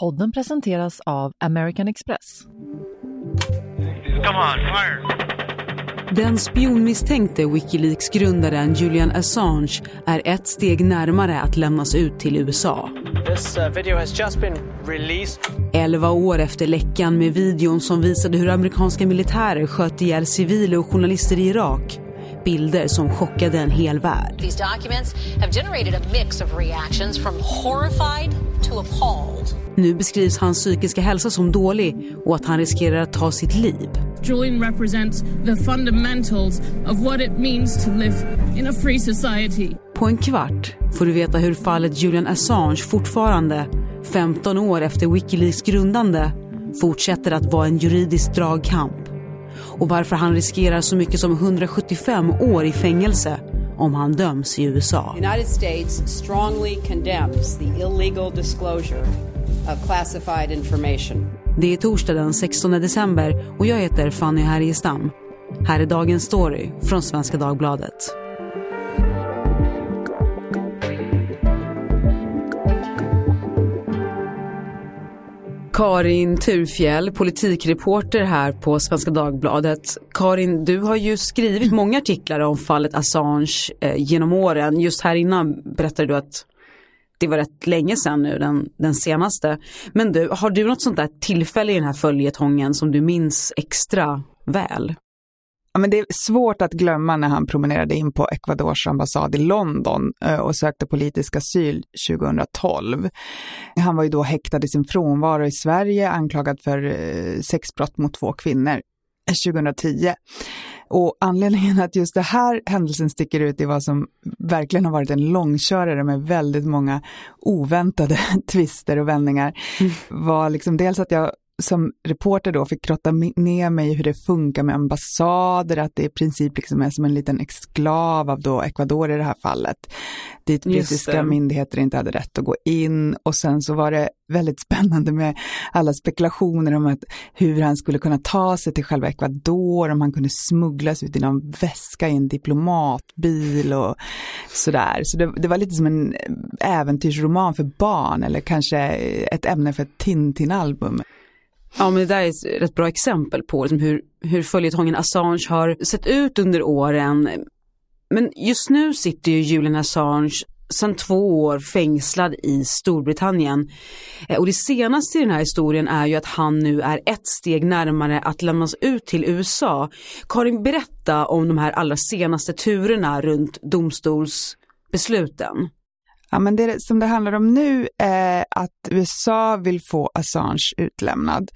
Podden presenteras av American Express. Come on, fire! Den spionmisstänkte Wikileaks-grundaren Julian Assange är ett steg närmare att lämnas ut till USA. This uh, video has just been released. Elva år efter läckan med videon som visade hur amerikanska militärer sköt ihjäl civila och journalister i Irak. Bilder som chockade en hel värld. These documents have generated a mix of reactions from horrified. Nu beskrivs hans psykiska hälsa som dålig och att han riskerar att ta sitt liv. Julian represents the fundamentals of what it means to live in a free society. På en kvart får du veta hur fallet Julian Assange fortfarande, 15 år efter Wikileaks grundande, fortsätter att vara en juridisk dragkamp. Och varför han riskerar så mycket som 175 år i fängelse om han döms i USA. United States strongly condemns the illegal disclosure of classified information. Det är torsdag den 16 december och jag heter Fanny Härgestam. Här är dagens story från Svenska Dagbladet. Karin Turfjell, politikreporter här på Svenska Dagbladet. Karin, du har ju skrivit många artiklar om fallet Assange eh, genom åren. Just här innan berättade du att det var rätt länge sedan nu, den, den senaste. Men du, har du något sånt där tillfälle i den här följetongen som du minns extra väl? Ja, men det är svårt att glömma när han promenerade in på Ecuadors ambassad i London eh, och sökte politisk asyl 2012. Han var ju då häktad i sin frånvaro i Sverige, anklagad för eh, sexbrott mot två kvinnor 2010. Och anledningen att just det här händelsen sticker ut i vad som verkligen har varit en långkörare med väldigt många oväntade twister och vändningar mm. var liksom dels att jag som reporter då fick grotta ner mig i hur det funkar med ambassader, att det i princip liksom är som en liten exklav av då Ecuador i det här fallet, dit brittiska myndigheter inte hade rätt att gå in. Och sen så var det väldigt spännande med alla spekulationer om att hur han skulle kunna ta sig till själva Ecuador, om han kunde smugglas ut i någon väska i en diplomatbil och sådär. Så det, det var lite som en äventyrsroman för barn eller kanske ett ämne för ett Tintin-album. Ja men det där är ett rätt bra exempel på liksom hur, hur följetongen Assange har sett ut under åren. Men just nu sitter ju Julian Assange sedan två år fängslad i Storbritannien. Eh, och det senaste i den här historien är ju att han nu är ett steg närmare att lämnas ut till USA. Karin, berätta om de här allra senaste turerna runt domstolsbesluten. Ja, men det som det handlar om nu är att USA vill få Assange utlämnad.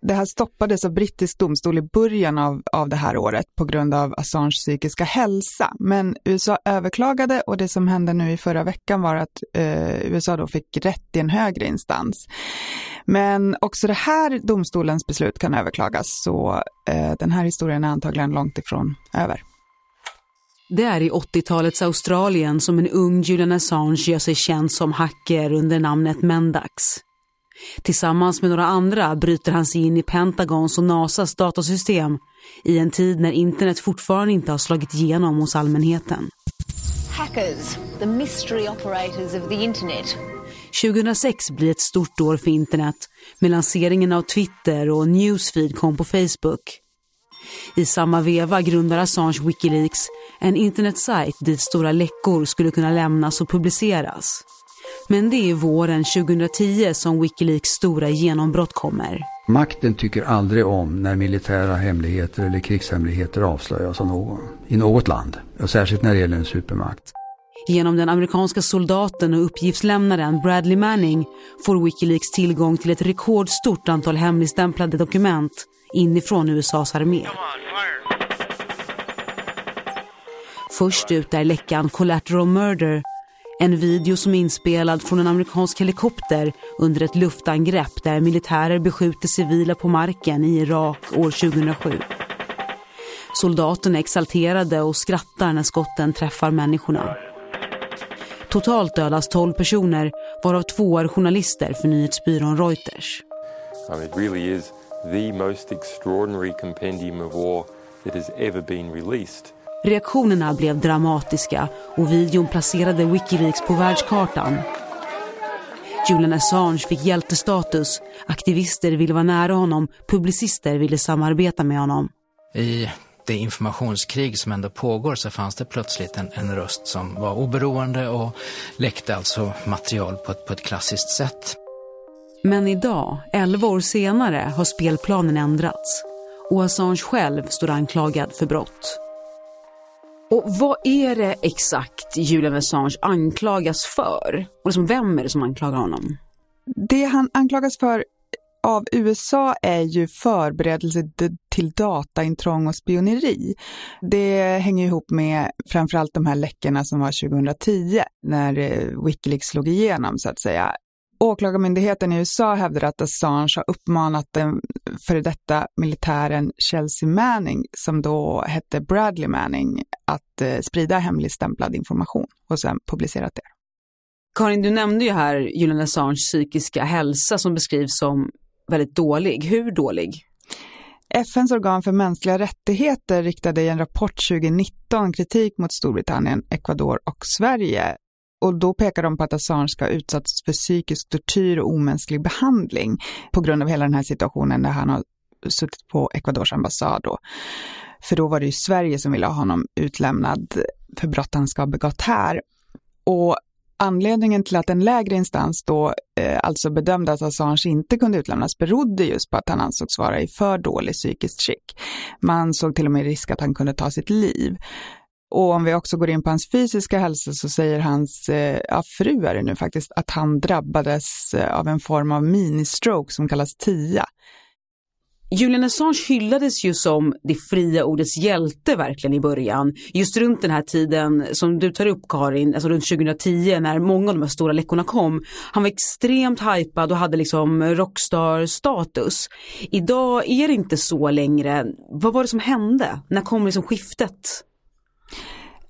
Det här stoppades av brittisk domstol i början av, av det här året på grund av Assange psykiska hälsa. Men USA överklagade och det som hände nu i förra veckan var att eh, USA då fick rätt i en högre instans. Men också det här domstolens beslut kan överklagas så eh, den här historien är antagligen långt ifrån över. Det är i 80-talets Australien som en ung Julian Assange gör sig känd som hacker under namnet Mendax. Tillsammans med några andra bryter han sig in i Pentagons och NASAs datasystem i en tid när internet fortfarande inte har slagit igenom hos allmänheten. Hackers, the mystery operators of the internet. 2006 blir ett stort år för internet med lanseringen av Twitter och Newsfeed kom på Facebook. I samma veva grundar Assange Wikileaks, en internetsajt dit stora läckor skulle kunna lämnas och publiceras. Men det är våren 2010 som Wikileaks stora genombrott kommer. Makten tycker aldrig om när militära hemligheter eller krigshemligheter avslöjas av någon, i något land. Och särskilt när det gäller en supermakt. Genom den amerikanska soldaten och uppgiftslämnaren Bradley Manning får Wikileaks tillgång till ett rekordstort antal hemligstämplade dokument inifrån USAs armé. Först ut är läckan Collateral Murder, en video som är inspelad från en amerikansk helikopter under ett luftangrepp där militärer beskjuter civila på marken i Irak år 2007. Soldaterna är exalterade och skrattar när skotten träffar människorna. Totalt dödas 12 personer, varav två är journalister för nyhetsbyrån Reuters. I mean, it really is the most extraordinary compendium of war that has ever been released. Reaktionerna blev dramatiska och videon placerade Wikileaks på världskartan. Julian Assange fick hjältestatus. Aktivister ville vara nära honom, publicister ville samarbeta med honom. I det informationskrig som ändå pågår så fanns det plötsligt en, en röst som var oberoende och läckte alltså material på ett, på ett klassiskt sätt. Men idag, 11 år senare, har spelplanen ändrats. Och Assange själv står anklagad för brott. Och vad är det exakt Julian Assange anklagas för? Och liksom, vem är det som anklagar honom? Det han anklagas för av USA är ju förberedelse till dataintrång och spioneri. Det hänger ihop med framförallt de här läckorna som var 2010 när eh, Wikileaks slog igenom så att säga. Åklagarmyndigheten i USA hävdar att Assange har uppmanat den före detta militären Chelsea Manning, som då hette Bradley Manning, att eh, sprida hemligstämplad information och sen publicerat det. Karin, du nämnde ju här Julian Assange psykiska hälsa som beskrivs som väldigt dålig. Hur dålig? FNs organ för mänskliga rättigheter riktade i en rapport 2019 kritik mot Storbritannien, Ecuador och Sverige. Och då pekar de på att Assange ska ha utsatts för psykisk tortyr och omänsklig behandling på grund av hela den här situationen där han har suttit på Ecuadors ambassad. Då. För då var det ju Sverige som ville ha honom utlämnad för brott han ska ha begått här. Och Anledningen till att en lägre instans då eh, alltså bedömde att Assange inte kunde utlämnas berodde just på att han ansågs vara i för dålig psykiskt skick. Man såg till och med risk att han kunde ta sitt liv. Och om vi också går in på hans fysiska hälsa så säger hans eh, ja, fru är det nu faktiskt att han drabbades eh, av en form av ministroke som kallas TIA. Julian Assange hyllades ju som det fria ordets hjälte verkligen i början. Just runt den här tiden som du tar upp Karin, alltså runt 2010 när många av de här stora läckorna kom. Han var extremt hypad och hade liksom rockstar-status. Idag är det inte så längre. Vad var det som hände? När kom liksom skiftet?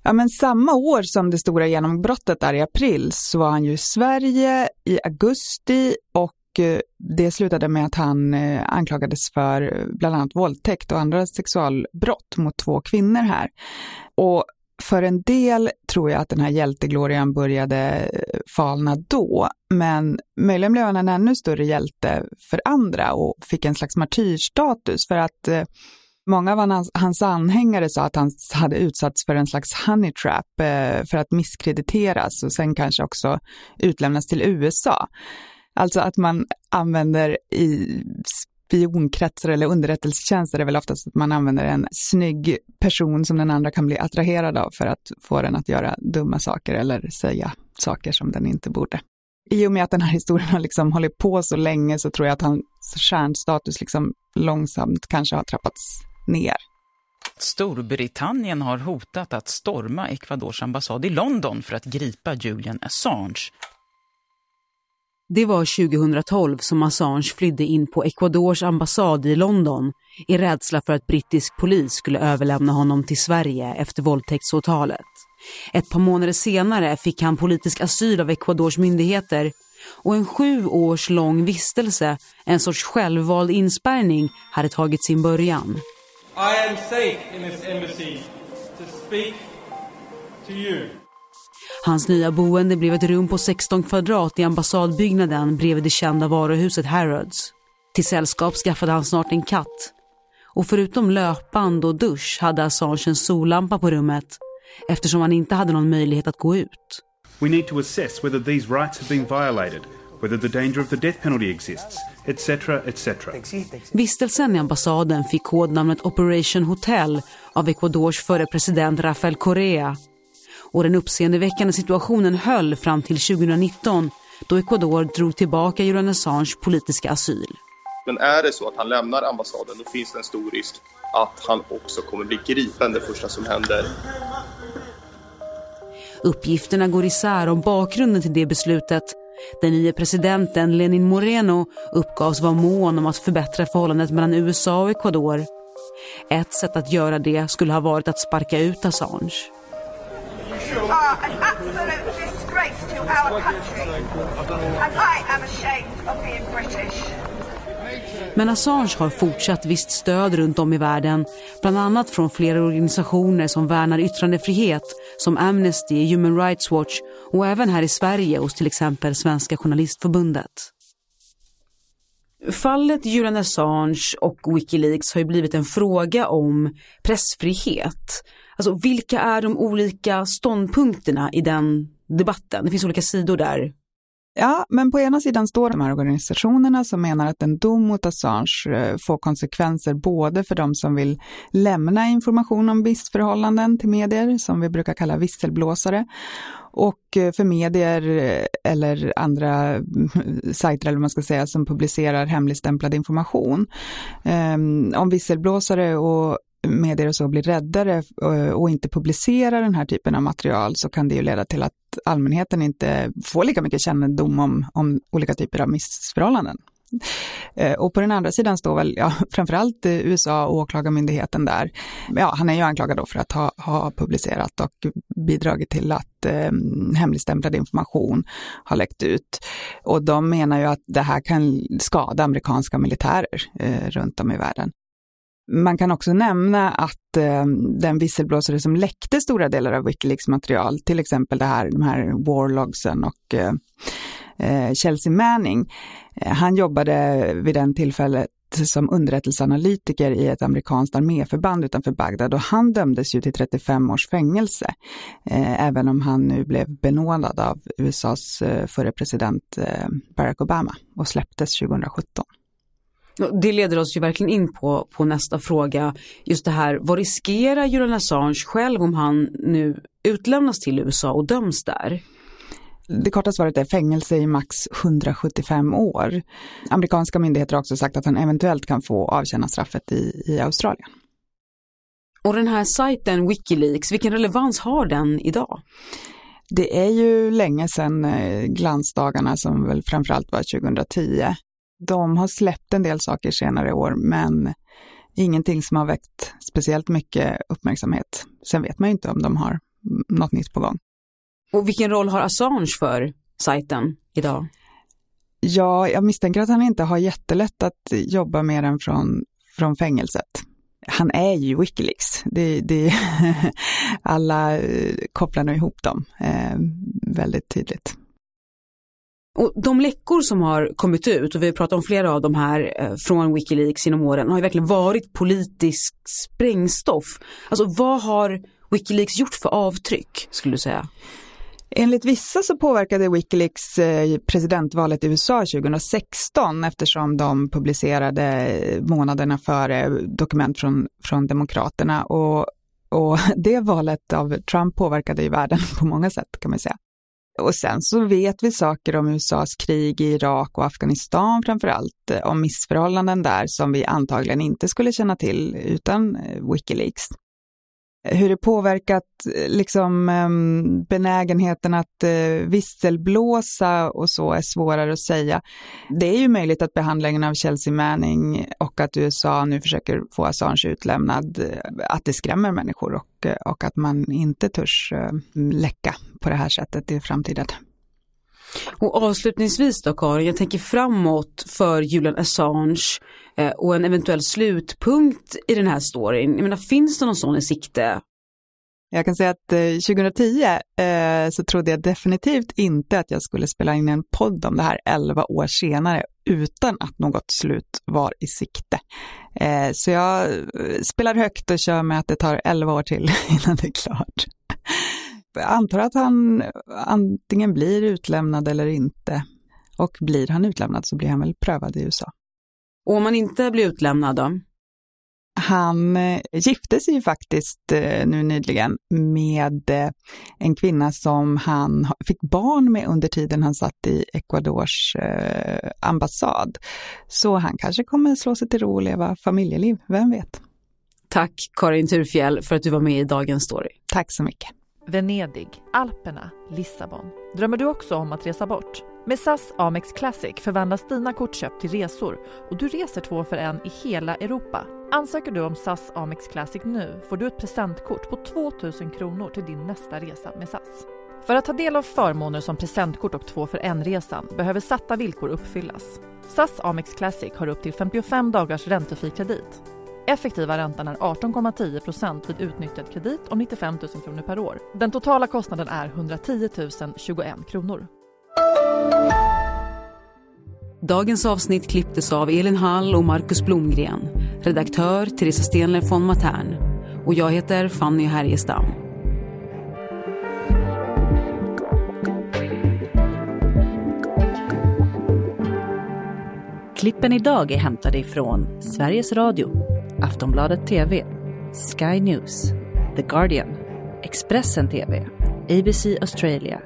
Ja, men samma år som det stora genombrottet där i april så var han ju i Sverige i augusti och eh, det slutade med att han eh, anklagades för eh, bland annat våldtäkt och andra sexualbrott mot två kvinnor här. Och för en del tror jag att den här hjälteglorian började falna då, men möjligen blev han en ännu större hjälte för andra och fick en slags martyrstatus för att Många av hans, hans anhängare sa att han hade utsatts för en slags honey trap eh, för att misskrediteras och sen kanske också utlämnas till USA. Alltså att man använder i spionkretsar eller underrättelsetjänster är väl oftast att man använder en snygg person som den andra kan bli attraherad av för att få den att göra dumma saker eller säga saker som den inte borde. I och med att den här historien har liksom hållit på så länge så tror jag att hans stjärnstatus liksom långsamt kanske har trappats ner. Storbritannien har hotat att storma Ecuadors ambassad i London för att gripa Julian Assange. Det var 2012 som Assange flydde in på Ecuadors ambassad i London i rädsla för att brittisk polis skulle överlämna honom till Sverige efter våldtäktsåtalet. Ett par månader senare fick han politisk asyl av Ecuadors myndigheter och en sju års lång vistelse, en sorts självvald inspärrning, hade tagit sin början. I am safe in this embassy to speak to you. Hans nya boende blev ett rum på 16 kvadrat i ambassadbyggnaden bredvid det kända varuhuset Harrods. Till sällskap skaffade han snart en katt. Och förutom löpband och dusch hade Assange en sollampa på rummet eftersom han inte hade någon möjlighet att gå ut. We need to assess whether these rights have been violated, whether the danger of the death penalty exists, etc. etc. Vistelsen i ambassaden fick kodnamnet Operation Hotel av Ecuadors förre president Rafael Correa och den uppseendeväckande situationen höll fram till 2019 då Ecuador drog tillbaka Julian Assange politiska asyl. Men är det så att han lämnar ambassaden då finns det en stor risk att han också kommer bli gripen det första som händer. Uppgifterna går isär om bakgrunden till det beslutet. Den nya presidenten Lenin Moreno uppgavs vara mån om att förbättra förhållandet mellan USA och Ecuador. Ett sätt att göra det skulle ha varit att sparka ut Assange. Are men Assange har fortsatt visst stöd runt om i världen, bland annat från flera organisationer som värnar yttrandefrihet som Amnesty, Human Rights Watch och även här i Sverige hos till exempel Svenska Journalistförbundet. Fallet Julian Assange och Wikileaks har ju blivit en fråga om pressfrihet. Alltså vilka är de olika ståndpunkterna i den debatten? Det finns olika sidor där. Ja, men på ena sidan står de här organisationerna som menar att en dom mot Assange eh, får konsekvenser både för de som vill lämna information om missförhållanden till medier, som vi brukar kalla visselblåsare, och eh, för medier eh, eller andra mm, sajter, eller vad man ska säga, som publicerar hemligstämplad information. Ehm, om visselblåsare och medier och så blir räddare eh, och inte publicerar den här typen av material så kan det ju leda till att allmänheten inte får lika mycket kännedom om, om olika typer av missförhållanden. Eh, och på den andra sidan står väl ja, framförallt USA och åklagarmyndigheten där. Ja, han är ju anklagad då för att ha, ha publicerat och bidragit till att eh, hemligstämplad information har läckt ut. Och de menar ju att det här kan skada amerikanska militärer eh, runt om i världen. Man kan också nämna att eh, den visselblåsare som läckte stora delar av Wikileaks material, till exempel det här, de här warlogsen och eh, eh Chelsea Manning, eh, han jobbade vid den tillfället som underrättelseanalytiker i ett amerikanskt arméförband utanför Bagdad och han dömdes ju till 35 års fängelse, eh, även om han nu blev benådad av USAs eh, förre president eh, Barack Obama och släpptes 2017. Det leder oss ju verkligen in på, på nästa fråga. Just det här, vad riskerar Julian Assange själv om han nu utlämnas till USA och döms där? Det korta svaret är fängelse i max 175 år. Amerikanska myndigheter har också sagt att han eventuellt kan få avtjäna straffet i, i Australien. Och den här sajten Wikileaks, vilken relevans har den idag? Det är ju länge sedan eh, glansdagarna som väl framförallt var 2010. De har släppt en del saker senare i år, men ingenting som har väckt speciellt mycket uppmärksamhet. Sen vet man ju inte om de har något nytt på gång. Och vilken roll har Assange för sajten idag? Ja, jag misstänker att han inte har jättelätt att jobba med den från, från fängelset. Han är ju Wikileaks. Det, det, alla eh, kopplar nog ihop dem eh, väldigt tydligt. Och de läckor som har kommit ut, och vi har pratat om flera av de här eh, från Wikileaks genom åren, har ju verkligen varit politisk sprängstoff. Alltså vad har Wikileaks gjort för avtryck, skulle du säga? Enligt vissa så påverkade Wikileaks eh, presidentvalet i USA 2016 eftersom de publicerade eh, månaderna före dokument från, från Demokraterna. Och, och det valet av Trump påverkade ju världen på många sätt kan man säga. Och sen så vet vi saker om USAs krig i Irak och Afghanistan framför allt, eh, om missförhållanden där som vi antagligen inte skulle känna till utan eh, Wikileaks. Hur det påverkat eh, liksom, ehm, benägenheten att eh, visselblåsa och så är svårare att säga. Det är ju möjligt att behandlingen av Chelsea Manning och att USA nu försöker få Assange utlämnad, eh, att det skrämmer människor och, och att man inte törs läcka på det här sättet i framtiden. Och avslutningsvis då Karin, jag tänker framåt för Julian Assange eh, och en eventuell slutpunkt i den här storyn. Jag menar, finns det någon sån i sikte? Jag kan säga att eh, 2010 eh, så trodde jag definitivt inte att jag skulle spela in en podd om det här 11 år senare utan att något slut var i sikte. Eh, så jag eh, spelar högt och kör med att det tar 11 år till innan det är klart antar att han antingen blir utlämnad eller inte. Och blir han utlämnad så blir han väl prövad i USA. Och om han inte blir utlämnad då? Han eh, gifte sig ju faktiskt eh, nu nyligen med eh, en kvinna som han fick barn med under tiden han satt i Ecuadors ambassad. Så han kanske kommer slå sig till ro och leva familjeliv, vem vet? Tack Karin Turfjell för att du var med i Dagens Story. Tack så mycket. Venedig, Alperna, Lissabon. Drömmer du också om att resa bort? Med SAS Amex Classic förvandlas dina kortköp till resor och du reser två för en i hela Europa. Ansöker du om SAS Amex Classic nu får du ett presentkort på 2000 kronor till din nästa resa med SAS. För att ta del av förmåner som presentkort och två för en-resan behöver satta villkor uppfyllas. SAS Amex Classic har upp till 55 dagars räntefri kredit. Effektiva räntan är 18,10% vid utnyttjad kredit om 95 000 kronor per år. Den totala kostnaden är 110 021 kronor. Dagens avsnitt klipptes av Elin Hall och Marcus Blomgren. Redaktör Theresa Stenler von Matern. Och jag heter Fanny Härgestam. Klippen idag är hämtade ifrån Sveriges Radio, Aftonbladet TV, Sky News, The Guardian, Expressen TV, ABC Australia,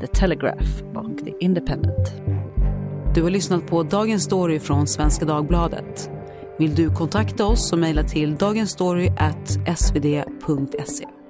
The Telegraph och The Independent. Du har lyssnat på Dagens Story från Svenska Dagbladet. Vill du kontakta oss så mejla till dagensstory.svd.se.